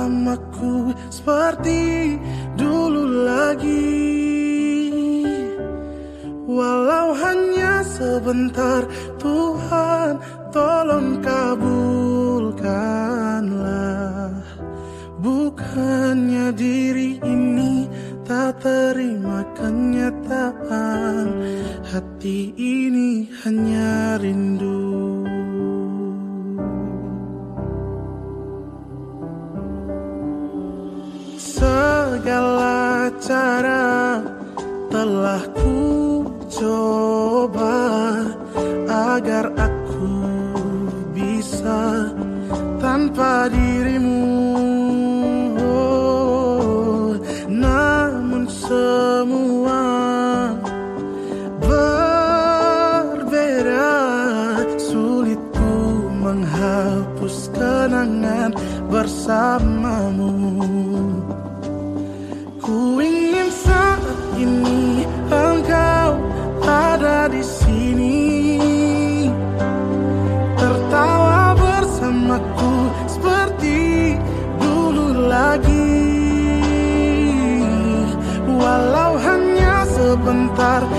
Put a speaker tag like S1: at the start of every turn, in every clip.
S1: bersamaku seperti dulu lagi. Walau hanya sebentar Tuhan tolong kabulkanlah. Bukannya diri ini tak terima kenyataan Hati ini hanya rindu cara telah ku coba agar aku bisa tanpa dirimu. Oh, namun semua berbeda, sulit ku menghapus kenangan bersamamu. Sebentar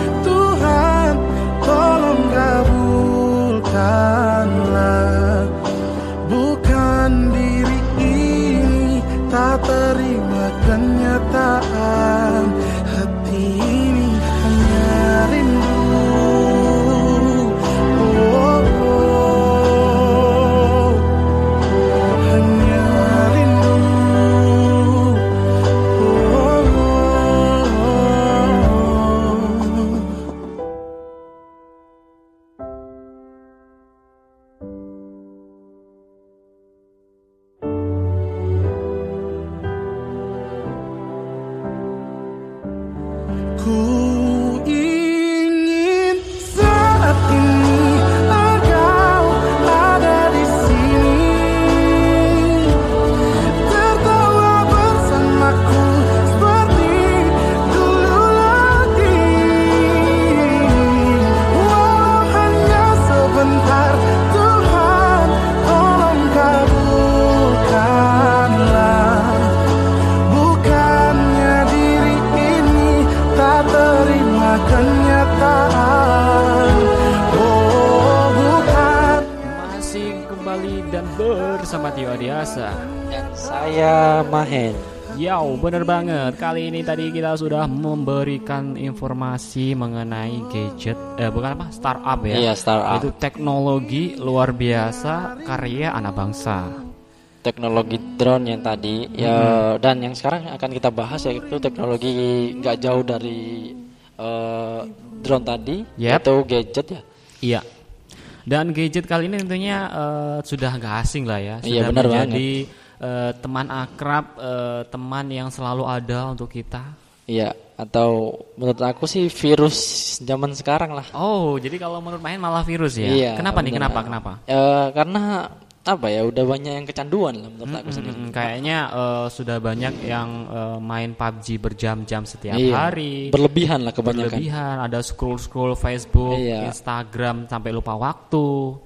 S2: Mahen.
S3: Yo, bener banget. Kali ini tadi kita sudah memberikan informasi mengenai gadget, eh bukan apa, startup ya.
S2: Iya, startup.
S3: Itu teknologi luar biasa karya anak bangsa.
S2: Teknologi drone yang tadi ya dan yang sekarang akan kita bahas yaitu teknologi nggak jauh dari eh, drone tadi
S3: Yep.
S2: yaitu gadget ya.
S3: Iya. Dan gadget kali ini tentunya eh, sudah nggak asing lah ya.
S2: Iya,
S3: Sudah
S2: benar
S3: menjadi eh, teman akrab, eh, teman yang selalu ada untuk kita.
S2: Iya, atau menurut aku sih virus zaman sekarang lah.
S3: Oh, jadi kalau menurut main malah virus ya?
S2: Iya.
S3: Kenapa nih? Kenapa? Kenapa?
S2: Eh, karena apa ya udah banyak yang kecanduan lah menurut aku sendiri.
S3: Mm, kayaknya eh, sudah banyak yang eh, main PUBG berjam-jam setiap
S2: Iya,
S3: hari.
S2: Berlebihan lah kebanyakan.
S3: Berlebihan, ada scroll-scroll Facebook,
S2: Iya.
S3: Instagram sampai lupa waktu.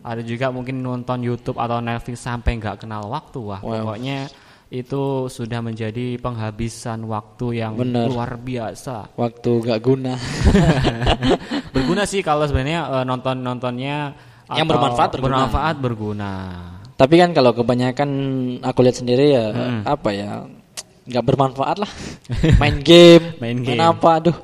S3: Ada juga mungkin nonton YouTube atau Netflix sampai nggak kenal waktu. Wah,
S2: Wow.
S3: pokoknya itu sudah menjadi penghabisan waktu yang
S2: Bener.
S3: luar biasa.
S2: Waktu gak guna.
S3: berguna sih kalau sebenarnya eh, nonton-nontonnya
S2: Yang
S3: atau
S2: bermanfaat berguna.
S3: bermanfaat berguna.
S2: Tapi kan kalau kebanyakan aku lihat sendiri ya
S3: Hmm.
S2: apa ya nggak bermanfaat lah. Main game,
S3: Main game.
S2: apa, aduh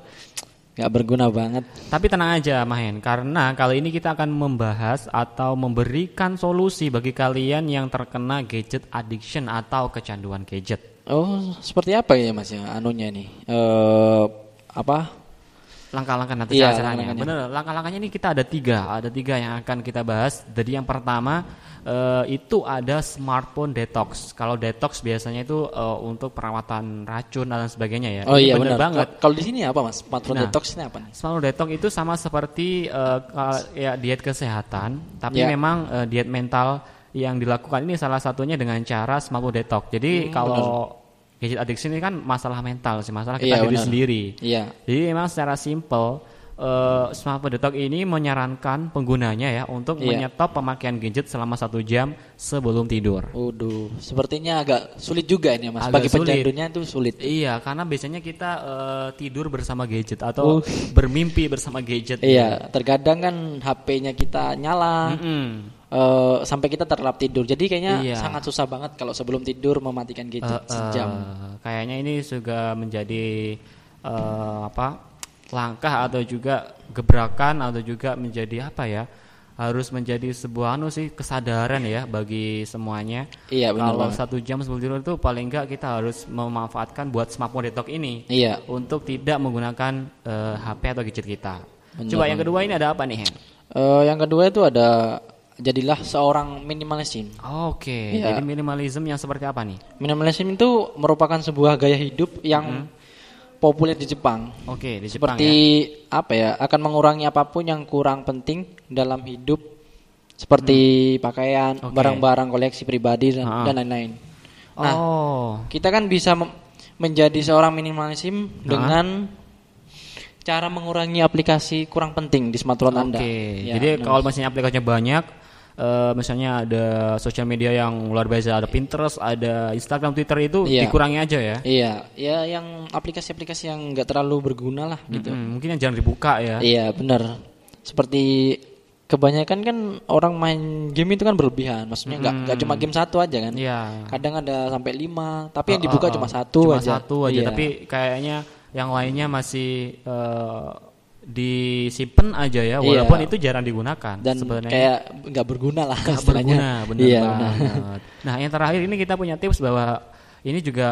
S2: nggak berguna banget.
S3: Tapi tenang aja Mahen, karena kali ini kita akan membahas atau memberikan solusi bagi kalian yang terkena gadget addiction atau kecanduan gadget.
S2: Oh, seperti apa ya Mas ya anunya ini? Eh apa?
S3: Langkah-langkah nanti
S2: Iya,
S3: cara-caranya.
S2: langkah-langkahnya.
S3: Bener, langkah-langkahnya ini kita ada tiga, ada tiga yang akan kita bahas. Jadi yang pertama eh, itu ada smartphone detox. Kalau detox biasanya itu eh, untuk perawatan racun dan sebagainya ya.
S2: Oh
S3: Ini
S2: iya benar.
S3: banget.
S2: Kalau di sini apa Mas? Smartphone
S3: Nah.
S2: detox ini apa nih?
S3: Selalu detox itu sama seperti eh, kal- ya diet kesehatan, tapi
S2: Ya.
S3: memang eh, diet mental yang dilakukan ini salah satunya dengan cara smartphone detox. Jadi
S2: Hmm,
S3: kalau gadget addiction ini kan masalah mental sih, masalah kita
S2: Iya,
S3: diri sendiri.
S2: Iya.
S3: Jadi memang secara simple eh, smartphone detox ini menyarankan penggunanya ya untuk
S2: Iya.
S3: menyetop pemakaian gadget selama satu jam sebelum tidur.
S2: Waduh, sepertinya agak sulit juga ini Mas.
S3: Agak
S2: Bagi
S3: sulit.
S2: pencandunya itu sulit.
S3: Iya, karena biasanya kita eh, tidur bersama gadget atau
S2: Oh.
S3: bermimpi bersama gadget.
S2: Iya, terkadang kan HP-nya kita nyala.
S3: Mm-mm.
S2: Eh, sampai kita terlelap tidur. Jadi kayaknya
S3: Iya.
S2: sangat susah banget kalau sebelum tidur mematikan gadget
S3: Eh,
S2: sejam.
S3: eh, kayaknya ini juga menjadi eh, apa langkah atau juga gebrakan atau juga menjadi apa ya harus menjadi sebuah anu sih kesadaran ya bagi semuanya.
S2: Iya, benar
S3: Kalau
S2: banget.
S3: satu jam sebelum tidur itu paling enggak kita harus memanfaatkan buat smartphone detox ini
S2: Iya.
S3: untuk tidak menggunakan eh, HP atau gadget kita.
S2: Benar
S3: Coba yang kedua ini ada apa nih Hen?
S2: Eh, yang kedua itu ada jadilah seorang minimalism.
S3: Oke,
S2: Iya.
S3: jadi minimalism yang seperti apa nih?
S2: Minimalism itu merupakan sebuah gaya hidup yang populer di Jepang.
S3: Oke, di Jepang
S2: Seperti
S3: ya.
S2: apa ya? Akan mengurangi apa pun yang kurang penting dalam hidup seperti pakaian,
S3: Oke.
S2: barang-barang koleksi pribadi dan
S3: Ah.
S2: dan lain-lain. Nah,
S3: oh,
S2: kita kan bisa menjadi seorang minimalism dengan cara mengurangi aplikasi kurang penting di smartphone Anda.
S3: Oke,
S2: Ya,
S3: jadi kalau misalnya aplikasinya banyak, eh, misalnya ada sosial media yang luar biasa, ada Pinterest, ada Instagram, Twitter itu
S2: Iya.
S3: dikurangi aja ya.
S2: Iya, ya yang aplikasi-aplikasi yang nggak terlalu berguna lah gitu.
S3: Mm, mungkin yang jarang dibuka ya.
S2: Iya benar. Seperti kebanyakan kan orang main game itu kan berlebihan. Maksudnya nggak nggak cuma game satu aja kan.
S3: Iya.
S2: Kadang ada sampai lima. Tapi yang
S3: Oh,
S2: dibuka
S3: oh,
S2: cuma
S3: oh.
S2: satu
S3: Cuma
S2: aja.
S3: satu aja,
S2: Iya.
S3: tapi kayaknya yang lainnya masih eh, disimpan aja ya,
S2: Iya.
S3: walaupun itu jarang digunakan.
S2: dan
S3: sebenarnya.
S2: kayak nggak berguna lah istilahnya.
S3: berguna, bener
S2: iya,
S3: banget.
S2: benar.
S3: Nah, yang terakhir ini kita punya tips bahwa ini juga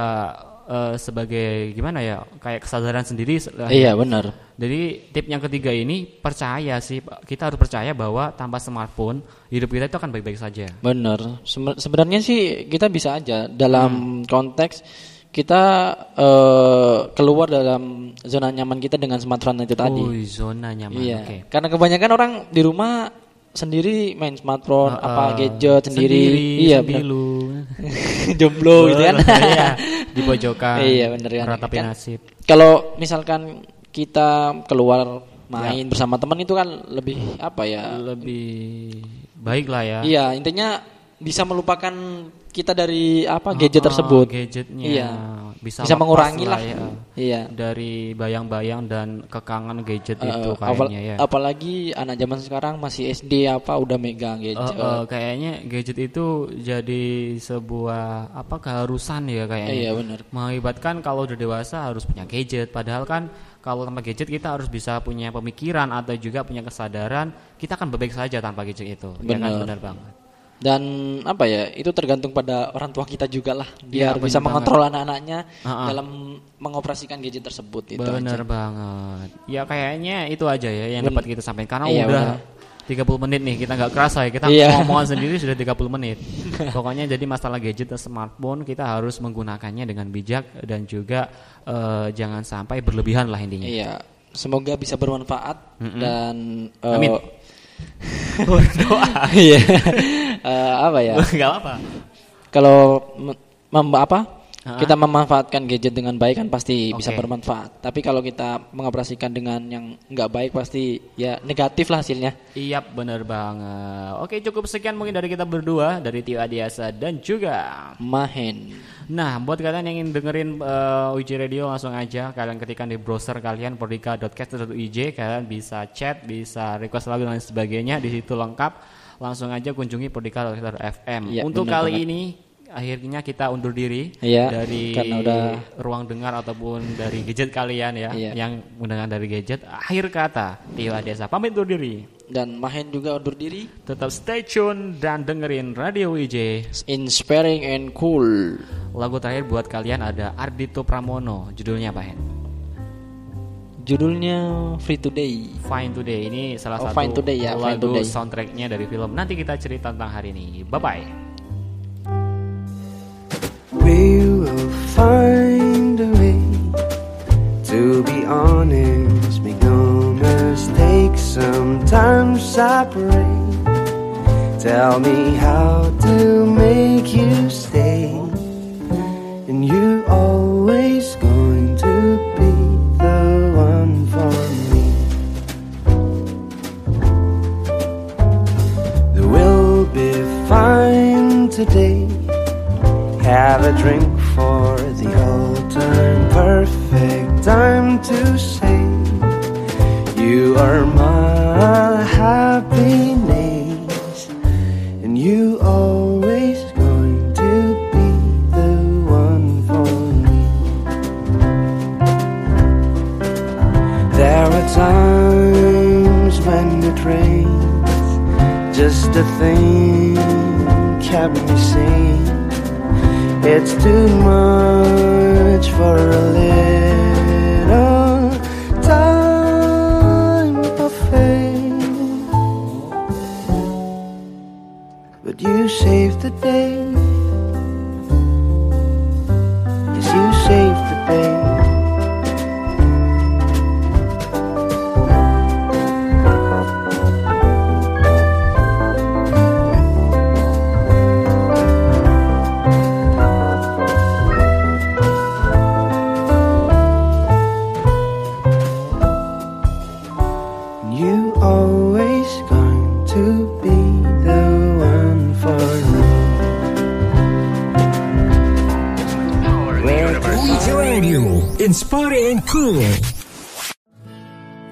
S3: eh, sebagai gimana ya, kayak kesadaran sendiri.
S2: Iya benar.
S3: Jadi tip yang ketiga ini percaya sih, kita harus percaya bahwa tanpa smartphone hidup kita itu akan baik-baik saja.
S2: Benar. Seme- Sebenarnya sih kita bisa aja
S3: Hmm.
S2: dalam konteks kita eh, keluar dalam zona nyaman kita dengan smartphone itu tadi.
S3: Wih, zona nyaman.
S2: Iya.
S3: Oke.
S2: Karena kebanyakan orang di rumah sendiri main smartphone, apa
S3: Eh,
S2: gadget sendiri. iya, benar.
S3: sembilu.
S2: jomblo gitu kan.
S3: Iya, di pojokan.
S2: Iya, bener kan.
S3: Meratapi
S2: Kan-
S3: nasib.
S2: Kalau misalkan kita keluar
S3: Ya.
S2: main bersama teman itu kan lebih apa ya?
S3: Lebih baik lah ya.
S2: Iya, intinya bisa melupakan kita dari apa gadget
S3: Ah,
S2: tersebut.
S3: Gadgetnya.
S2: Iya.
S3: Bisa,
S2: Bisa mengurangi lah.
S3: ya.
S2: Iya.
S3: Dari bayang-bayang dan kekangan gadget itu
S2: Eh, apal-
S3: kayaknya ya.
S2: apalagi anak zaman sekarang masih SD apa udah megang gadget.
S3: eh, kayaknya gadget itu jadi sebuah apa keharusan ya kayaknya.
S2: Iya, benar.
S3: Mengakibatkan kalau udah dewasa harus punya gadget. Padahal kan kalau tanpa gadget kita harus bisa punya pemikiran atau juga punya kesadaran kita akan baik saja tanpa gadget itu. Ya kan
S2: Benar.
S3: benar banget.
S2: Dan apa ya? Itu tergantung pada orang tua kita juga lah.
S3: Iya,
S2: Biar bisa
S3: benar
S2: mengontrol anak-anaknya dalam mengoperasikan gadget tersebut itu
S3: Benar
S2: aja.
S3: banget. Ya kayaknya itu aja ya yang dapat kita sampaikan karena
S2: Iya,
S3: udah
S2: benar.
S3: 30 menit nih kita nggak kerasa ya kita
S2: Iya.
S3: ngomong sendiri sudah 30 menit. Pokoknya jadi masalah gadget dan smartphone kita harus menggunakannya dengan bijak dan juga eh, jangan sampai berlebihan lah intinya.
S2: Iya, semoga bisa bermanfaat dan eh,
S3: Amin.
S2: Iya. Eh, apa ya?
S3: Enggak apa.
S2: Kalau mem- apa? Kita memanfaatkan gadget dengan baik kan pasti bisa
S3: Oke.
S2: bermanfaat. Tapi kalau kita mengoperasikan dengan yang nggak baik pasti ya negatif lah hasilnya.
S3: Iya benar banget. Oke cukup sekian mungkin dari kita berdua dari Tio Adiasa dan juga
S2: Mahen.
S3: Nah, buat kalian yang ingin dengerin uh, UJ Radio langsung aja kalian ketikkan di browser kalian prodika.cast.uj kalian bisa chat, bisa request lagu dan sebagainya di situ lengkap. Langsung aja kunjungi prodika.fm.
S2: Iya,
S3: Untuk kali
S2: banget.
S3: ini akhirnya kita undur diri
S2: Iya,
S3: dari
S2: karena udah-
S3: ruang dengar ataupun dari gadget kalian ya,
S2: Iya.
S3: yang mendengar dari gadget. Akhir kata, Tio Adesa pamit undur diri.
S2: Dan Mahen juga undur diri.
S3: Tetap stay tune dan dengerin Radio WJ.
S2: Inspiring and cool.
S3: Lagu terakhir buat kalian ada Ardito Pramono. Judulnya apa, Hen?
S2: Judulnya Free Today.
S3: Fine Today. Ini salah
S2: Oh,
S3: satu
S2: Fine Today ya, Fine
S3: lagu
S2: Today.
S3: soundtracknya dari film. Nanti kita cerita tentang hari ini. Bye-bye.
S1: We find a way to be honest, make no mistake, Sometimes I pray. Tell me how to make you stay, and you always going to be the one for me. There will be fine today. Have a drink for the. Perfect time to say you are my happiness, and you always going to be the one for me. There are times when it rains, just a thing kept me sane. It's too much for a little time of fame. But you saved the day.
S4: Inspiring cool.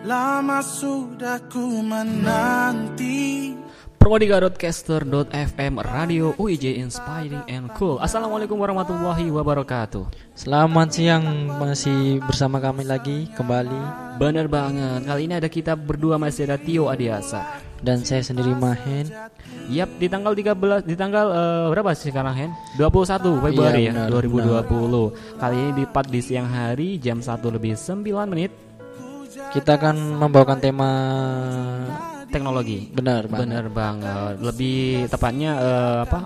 S1: Lama sudah ku menanti
S3: Promodiga.caster.fm Radio UIJ Inspiring and Cool. Assalamualaikum warahmatullahi wabarakatuh.
S2: Selamat siang masih bersama kami lagi kembali.
S3: Bener banget Kali ini ada kita berdua masih ada Tio Adiasa.
S2: Dan saya sendiri Mahen.
S3: Yap di tanggal 13 Di tanggal eh, berapa sih sekarang Hen? 21 Februari
S2: Iya,
S3: ya
S2: benar,
S3: 2020 Kali ini dipat di siang hari Jam 1 lebih 9 menit.
S2: Kita akan membawakan tema
S3: Teknologi
S2: benar banget.
S3: Bener banget Lebih tepatnya eh, apa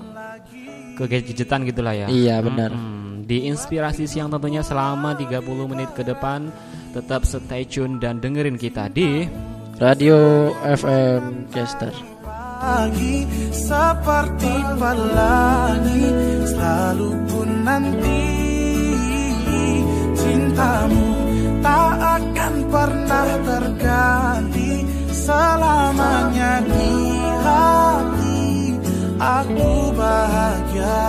S3: ke gadgetan gitulah ya
S2: Iya, benar.
S3: Mm-mm. Di inspirasi siang tentunya selama 30 menit ke depan Tetap stay tune dan dengerin kita di
S2: Radio FM Caster.
S1: pagi seperti pelangi selalu pun nanti cintamu tak akan pernah terganti selamanya di hati aku bahagia.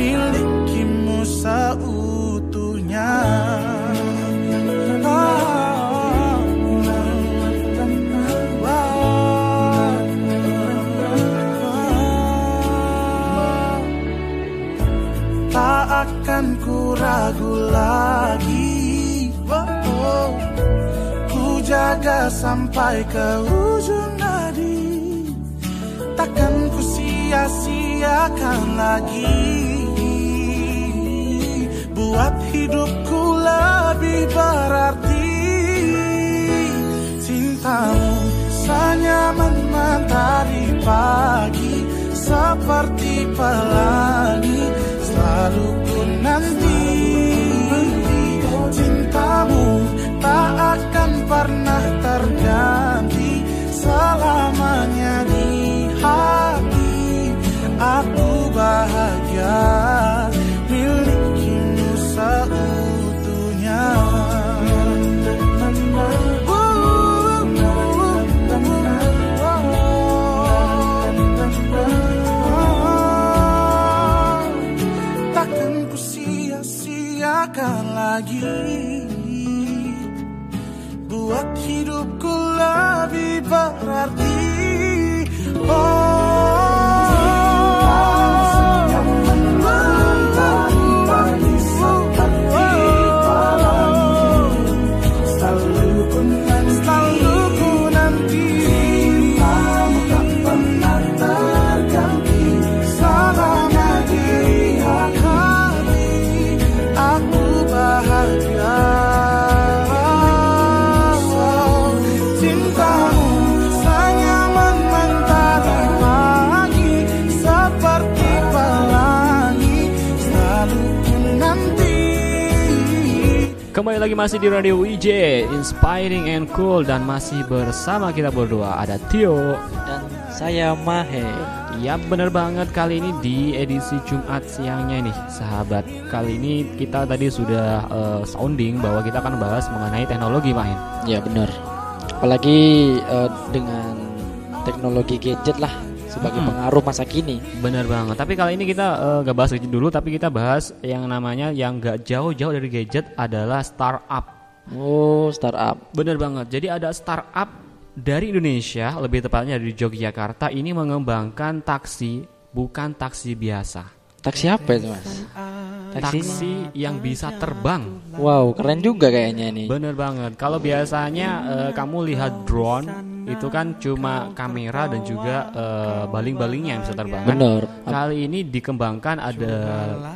S1: Milikimu seutuhnya. Akan ku ragu lagi jaga sampai ke ujung nadi. Takkan ku sia-siakan lagi. Buat hidupku lebih berarti. Cintamu senyaman mentari pagi Seperti pelangi Selalu ku nanti. Cintamu tak akan pernah terganti Selamanya di hati. Aku bahagia Milikimu seutuhnya. Takkan ku sia-siakan lagi lebih berarti Oh
S3: lagi masih di Radio IJ Inspiring and Cool Dan masih bersama kita berdua. Ada Tio.
S2: Dan saya Mahe.
S3: Ya bener banget kali ini di edisi Jumat siangnya nih sahabat. Kali ini kita tadi sudah eh, sounding bahwa kita akan bahas mengenai teknologi main
S2: Ya benar. Apalagi eh, dengan teknologi gadget lah sebagai
S3: Hmm.
S2: pengaruh masa kini.
S3: Bener banget Tapi kali ini kita eh, gak bahas gadget dulu Tapi kita bahas yang namanya yang gak jauh-jauh dari gadget adalah startup
S2: Oh, startup.
S3: Bener banget. Jadi ada startup dari Indonesia, lebih tepatnya dari Yogyakarta ini mengembangkan taksi bukan taksi biasa.
S2: Taksi apa itu, Mas? Taksi.
S3: Taksi yang bisa terbang.
S2: Wow, keren juga kayaknya ini.
S3: Bener banget. Kalau biasanya eh, kamu lihat drone itu kan cuma kamera dan juga eh, baling-balingnya yang bisa terbang.
S2: Bener.
S3: Kali ini dikembangkan ada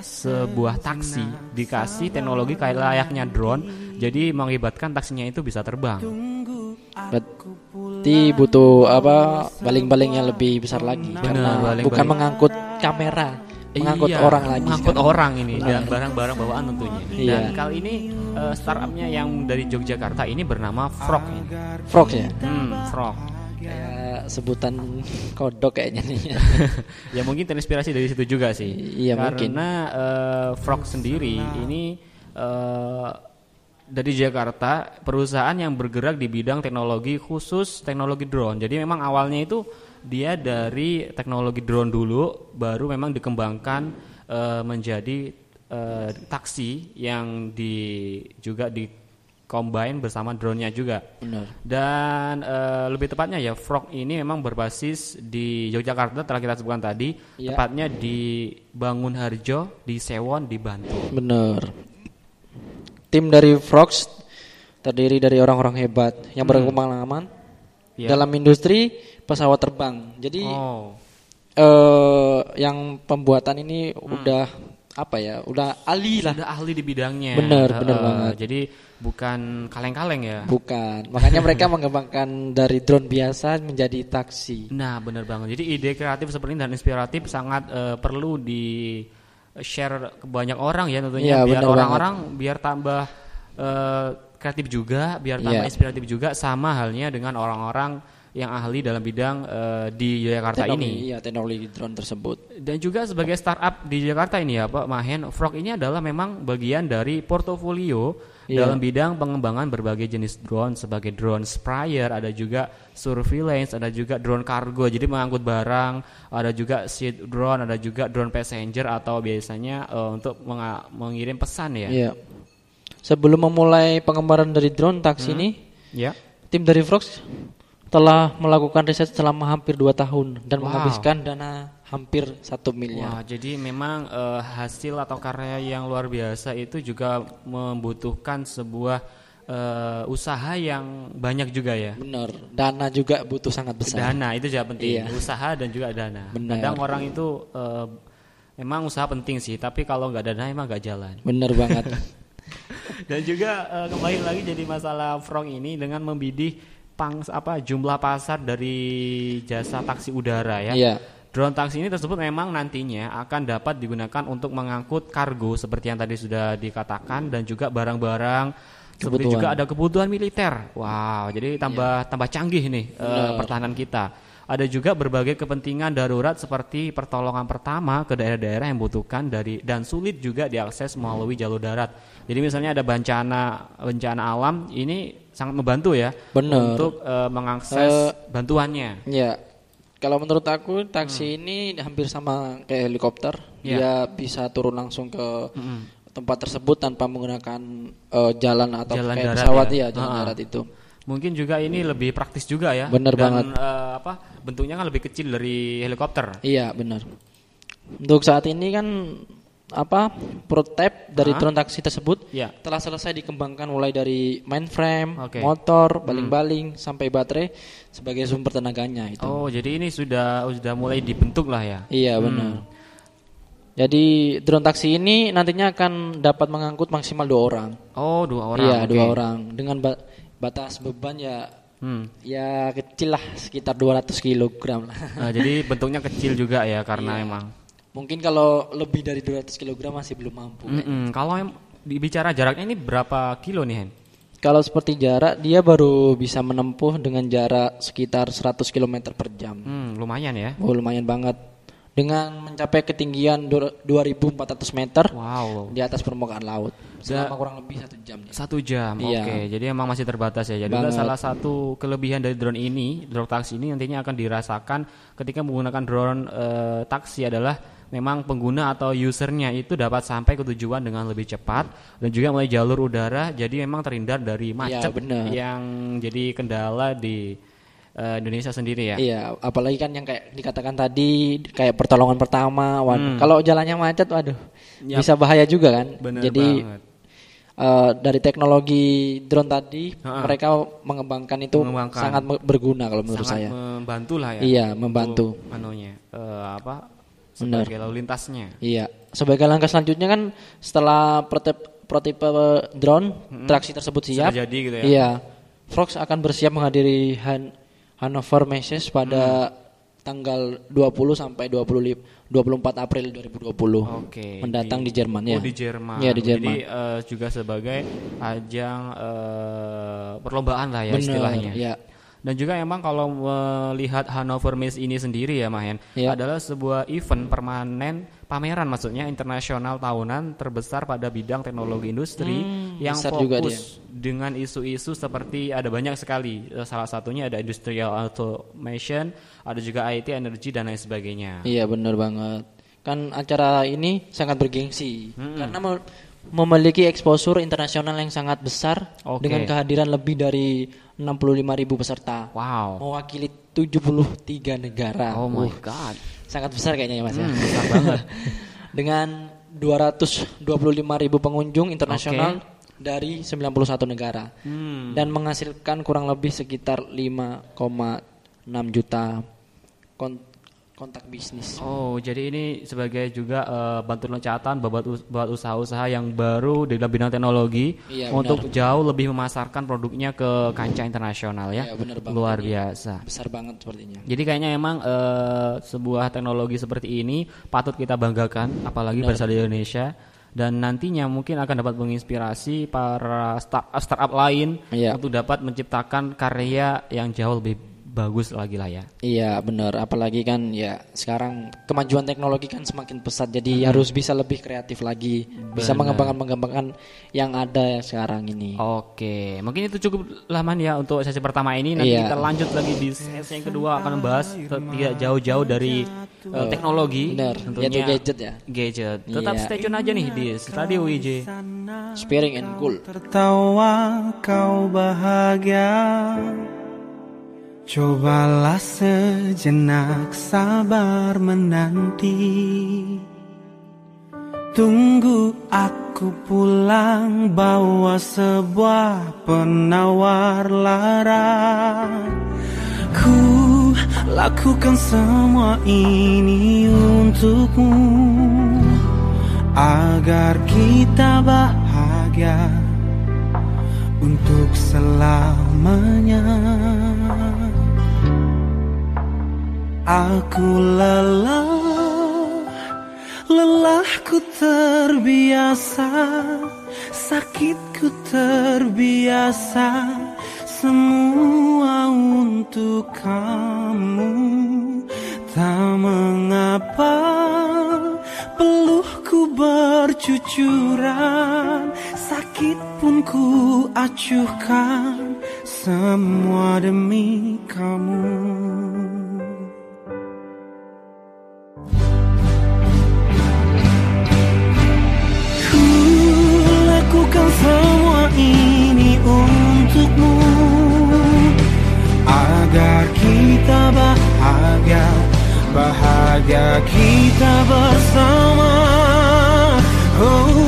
S3: sebuah taksi dikasih teknologi kayak layaknya drone. Jadi mengakibatkan taksinya itu bisa terbang.
S2: Berarti butuh apa? Baling-baling yang lebih besar lagi
S3: Bener,
S2: karena
S3: baling-baling.
S2: bukan mengangkut kamera, mengangkut
S3: Iya,
S2: orang lagi.
S3: mengangkut
S2: sekarang.
S3: orang ini dan barang-barang bawaan tentunya.
S2: Iya.
S3: Dan kali ini eh, startupnya yang dari Yogyakarta ini bernama Frog ini.
S2: Frog ya.
S3: Hmm, Frog.
S2: Kayak sebutan kodok kayaknya nih.
S3: ya mungkin terinspirasi dari situ juga sih.
S2: Iya, mungkin.
S3: Karena eh, Frog sendiri ini eh, dari Jakarta perusahaan yang bergerak di bidang teknologi khusus teknologi drone. Jadi memang awalnya itu dia dari teknologi drone dulu, baru memang dikembangkan eh, menjadi eh, taksi yang di juga di combine bersama drone-nya juga.
S2: Benar.
S3: Dan eh, lebih tepatnya ya Frog ini memang berbasis di Yogyakarta telah kita sebutkan tadi,
S2: Iya.
S3: tepatnya di Bangun Harjo, di Sewon, di Bantul.
S2: Bener. Tim dari Frogs terdiri dari orang-orang hebat yang berpengalaman
S3: Ya.
S2: dalam industri pesawat terbang. Jadi
S3: Oh,
S2: eh yang pembuatan ini udah apa ya? Udah ahli lah.
S3: sudah ahli di bidangnya.
S2: Bener,
S3: Eh,
S2: bener banget.
S3: Jadi bukan kaleng-kaleng ya.
S2: Bukan. Makanya mereka mengembangkan dari drone biasa menjadi taksi.
S3: Nah, benar banget. Jadi ide kreatif seperti ini dan inspiratif sangat eh, perlu di share ke banyak orang ya tentunya
S2: Iya,
S3: biar orang-orang biar tambah eh, kreatif juga, biar tambah
S2: Iya.
S3: inspiratif juga sama halnya dengan orang-orang yang ahli dalam bidang eh, di Jakarta
S2: Teknologi-
S3: ini.
S2: Iya, teknologi drone tersebut.
S3: Dan juga sebagai startup di Jakarta ini ya Pak Mahen, Frog ini adalah memang bagian dari portofolio
S2: Iya.
S3: dalam bidang pengembangan berbagai jenis drone sebagai drone sprayer, ada juga surveillance, ada juga drone kargo, jadi mengangkut barang, ada juga seed drone, ada juga drone passenger atau biasanya eh, untuk mengirim pesan ya.
S2: Iya. Sebelum memulai pengembaraan dari drone taksi ini,
S3: Ya.
S2: tim dari Frogs telah melakukan riset selama hampir 2 tahun dan
S3: Wow.
S2: menghabiskan dana hampir satu miliar.
S3: Wah, jadi memang eh, hasil atau karya yang luar biasa itu juga membutuhkan sebuah eh, usaha yang banyak juga ya.
S2: Benar. Dana juga butuh sangat besar.
S3: Dana itu juga penting,
S2: Iya.
S3: usaha dan juga dana.
S2: Benar.
S3: Kadang orang itu eh, memang usaha penting sih, tapi kalau nggak dana emang nggak jalan.
S2: Benar banget.
S3: Dan juga eh, kembali lagi jadi masalah Frog ini dengan membidih pang apa jumlah pasar dari jasa taksi udara ya.
S2: Iya.
S3: Drone taksi ini tersebut memang nantinya akan dapat digunakan untuk mengangkut kargo seperti yang tadi sudah dikatakan dan juga barang-barang seperti juga ada kebutuhan militer. Wow, jadi tambah tambah canggih nih
S2: Benar.
S3: pertahanan kita. Ada juga berbagai kepentingan darurat seperti pertolongan pertama ke daerah-daerah yang membutuhkan dari dan sulit juga diakses melalui jalur darat. Jadi misalnya ada bencana bencana alam ini sangat membantu ya
S2: Benar.
S3: untuk eh, mengakses
S2: Eh,
S3: bantuannya.
S2: Ya. Kalau menurut aku taksi ini hampir sama kayak helikopter.
S3: Hmm. Iya.
S2: Dia bisa turun langsung ke tempat tersebut tanpa menggunakan eh, jalan atau
S3: Jalan
S2: kayak
S3: darat
S2: pesawat
S3: ya?
S2: ya, jalan
S3: Ha-ha.
S2: darat itu.
S3: Mungkin juga ini lebih praktis juga ya.
S2: Bener
S3: Dan,
S2: banget.
S3: eh, apa bentuknya kan lebih kecil dari helikopter.
S2: Iya, benar. Untuk saat ini kan apa prototipe dari
S3: Hah?
S2: drone taksi tersebut
S3: Ya.
S2: telah selesai dikembangkan mulai dari mainframe,
S3: Oke.
S2: motor, baling-baling sampai baterai sebagai sumber tenaganya itu.
S3: Oh, jadi ini sudah sudah mulai dibentuk lah ya.
S2: Iya benar. Jadi drone taksi ini nantinya akan dapat mengangkut maksimal dua orang.
S3: Oh, dua orang.
S2: iya
S3: oke.
S2: dua orang dengan ba- batas beban ya
S3: Hmm.
S2: ya kecil lah sekitar 200 kilogram lah.
S3: Nah, jadi bentuknya kecil juga ya karena
S2: Iya.
S3: emang.
S2: Mungkin kalau lebih dari 200 kilogram masih belum mampu.
S3: Mm-mm. Kalau em- dibicara jaraknya ini berapa kilo nih Hen?
S2: Kalau seperti jarak dia baru bisa menempuh dengan jarak sekitar 100 km per jam.
S3: Hmm, lumayan ya.
S2: Oh, lumayan banget. Dengan mencapai ketinggian du- 2400 meter
S3: Wow.
S2: di atas permukaan laut selama kurang lebih satu jam. dia.
S3: Satu jam,
S2: Iya.
S3: oke. Jadi emang masih terbatas ya. Jadi salah satu kelebihan dari drone ini, drone taksi ini nantinya akan dirasakan ketika menggunakan drone eh, taksi adalah memang pengguna atau usernya itu dapat sampai ke tujuan dengan lebih cepat dan juga mulai jalur udara. Jadi memang terhindar dari macet
S2: benar.
S3: yang jadi kendala di eh, Indonesia sendiri ya.
S2: Iya, apalagi kan yang kayak dikatakan tadi kayak pertolongan pertama. waduh. Kalau jalannya macet, waduh,
S3: Hmm. Yap.
S2: bisa bahaya juga kan.
S3: Bener
S2: Jadi
S3: banget.
S2: eh, dari teknologi drone tadi,
S3: Ha-ha.
S2: mereka mengembangkan itu
S3: Mengembangkan.
S2: sangat berguna kalau menurut
S3: sangat
S2: saya.
S3: membantu lah ya.
S2: Iya, membantu.
S3: Anunya eh, apa
S2: Benar.
S3: sebagai lalu lintasnya.
S2: Iya, sebagai langkah selanjutnya kan setelah prototipe, prototipe drone traksi tersebut siap,
S3: Sudah jadi gitu ya.
S2: Iya, Frogs akan bersiap menghadiri Han Hannover Messe pada
S3: Hmm.
S2: tanggal 20 sampai 25 24 April 2020.
S3: Oke.
S2: Mendatang di, Jerman ya.
S3: Oh di Jerman.
S2: Iya, di Jerman.
S3: Jadi eh, juga sebagai ajang eh, perlombaan lah ya
S2: Bener,
S3: istilahnya.
S2: iya.
S3: Dan juga emang kalau melihat Hannover Messe ini sendiri ya Mahen
S2: Iya.
S3: adalah sebuah event permanen pameran maksudnya internasional tahunan terbesar pada bidang teknologi industri yang
S2: Hmm, juga
S3: fokus dengan isu-isu seperti ada banyak sekali Eh, salah satunya ada industrial automation, ada juga IT, energi dan lain sebagainya.
S2: Iya, benar banget. Kan acara ini sangat bergengsi
S3: Hmm.
S2: karena memiliki exposure internasional yang sangat besar
S3: Oke.
S2: dengan kehadiran lebih dari 65.000 peserta.
S3: Wow.
S2: Mewakili 73 negara.
S3: Oh my god.
S2: sangat besar kayaknya ya Mas ya.
S3: Hmm, besar banget.
S2: Dengan 225 ribu pengunjung internasional dari 91 negara
S3: Hmm.
S2: dan menghasilkan kurang lebih sekitar 5,6 juta kontak bisnis.
S3: Oh, jadi ini sebagai juga eh, bantu loncatan buat buat usaha-usaha yang baru di dalam bidang teknologi
S2: Iya,
S3: untuk jauh lebih memasarkan produknya ke kancah internasional ya.
S2: Iya, bener banget
S3: Luar
S2: ini.
S3: biasa.
S2: Besar banget sepertinya.
S3: Jadi kayaknya emang eh, sebuah teknologi seperti ini patut kita banggakan apalagi berasal dari Indonesia dan nantinya mungkin akan dapat menginspirasi para start- startup lain
S2: Iya.
S3: untuk dapat menciptakan karya yang jauh lebih bagus lagi lah ya.
S2: Iya benar, apalagi kan ya sekarang kemajuan teknologi kan semakin pesat,
S3: Hmm.
S2: jadi harus bisa lebih kreatif lagi, bisa mengembangkan mengembangkan yang ada sekarang ini.
S3: Oke, mungkin itu cukup lama ya untuk sesi pertama ini. Nanti
S2: Iya.
S3: kita lanjut lagi di sesi yang kedua akan membahas tidak jauh-jauh dari uh, teknologi,
S2: Benar,
S3: tentunya
S2: yaitu gadget ya.
S3: Gadget. Tetap
S2: Iya.
S3: stay tune aja nih di Radio WJ.
S2: Sparing and cool.
S5: Tertawa kau bahagia Cobalah sejenak sabar menanti Tunggu aku pulang bawa sebuah penawar lara Ku lakukan semua ini untukmu Agar kita bahagia untuk selamanya. Aku lelah, lelahku terbiasa, sakitku terbiasa, semua untuk kamu. Tak mengapa peluhku bercucuran, sakit pun ku acuhkan, semua demi kamu. Kita bahagia Bahagia kita bersama. Oh,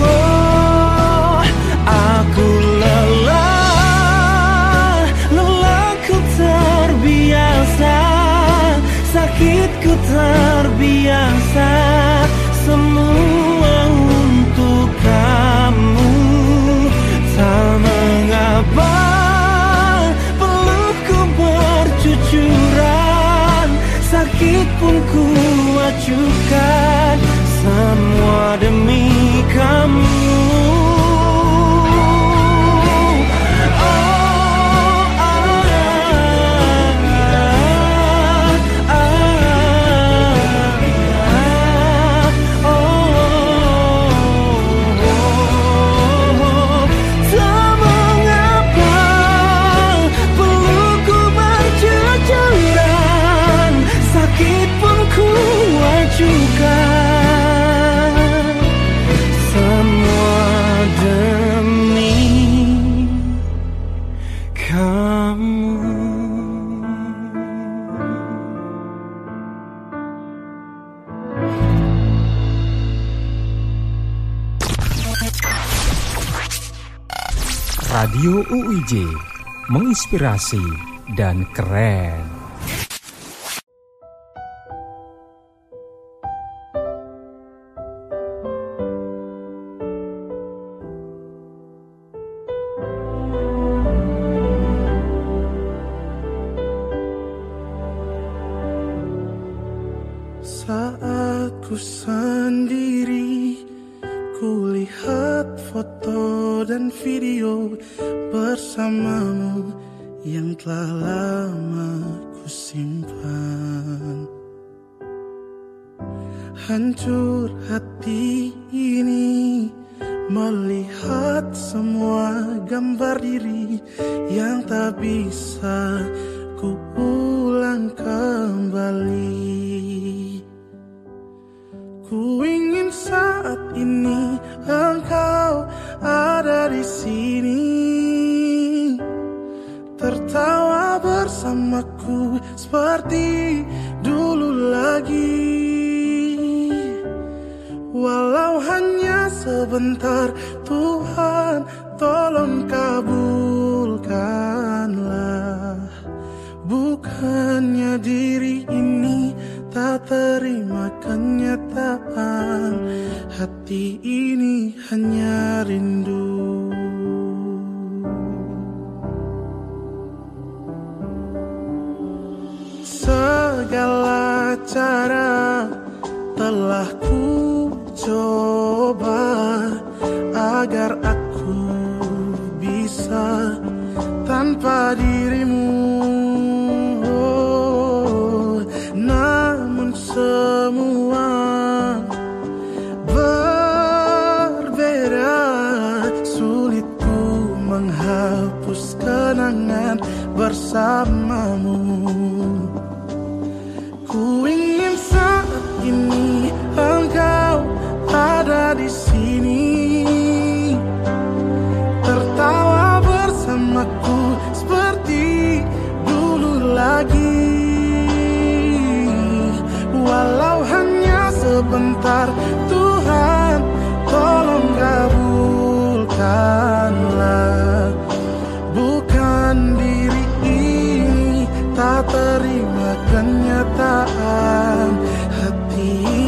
S5: kamu
S4: Radio UIJ menginspirasi dan keren.
S1: Melihat semua gambar diri Yang tak bisa ku ulang kembali. Ku ingin saat ini engkau ada di sini. Tertawa bersamaku seperti dulu lagi. Walau hanya sebentar Tuhan tolong kabulkanlah. Bukannya diri ini tak terima kenyataan. Hati ini hanya rindu. Segala cara telah ku coba Agar aku bisa tanpa dirimu. Oh, Namun semua berbeda Sulit ku menghapus kenangan bersamamu terima kenyataan Hati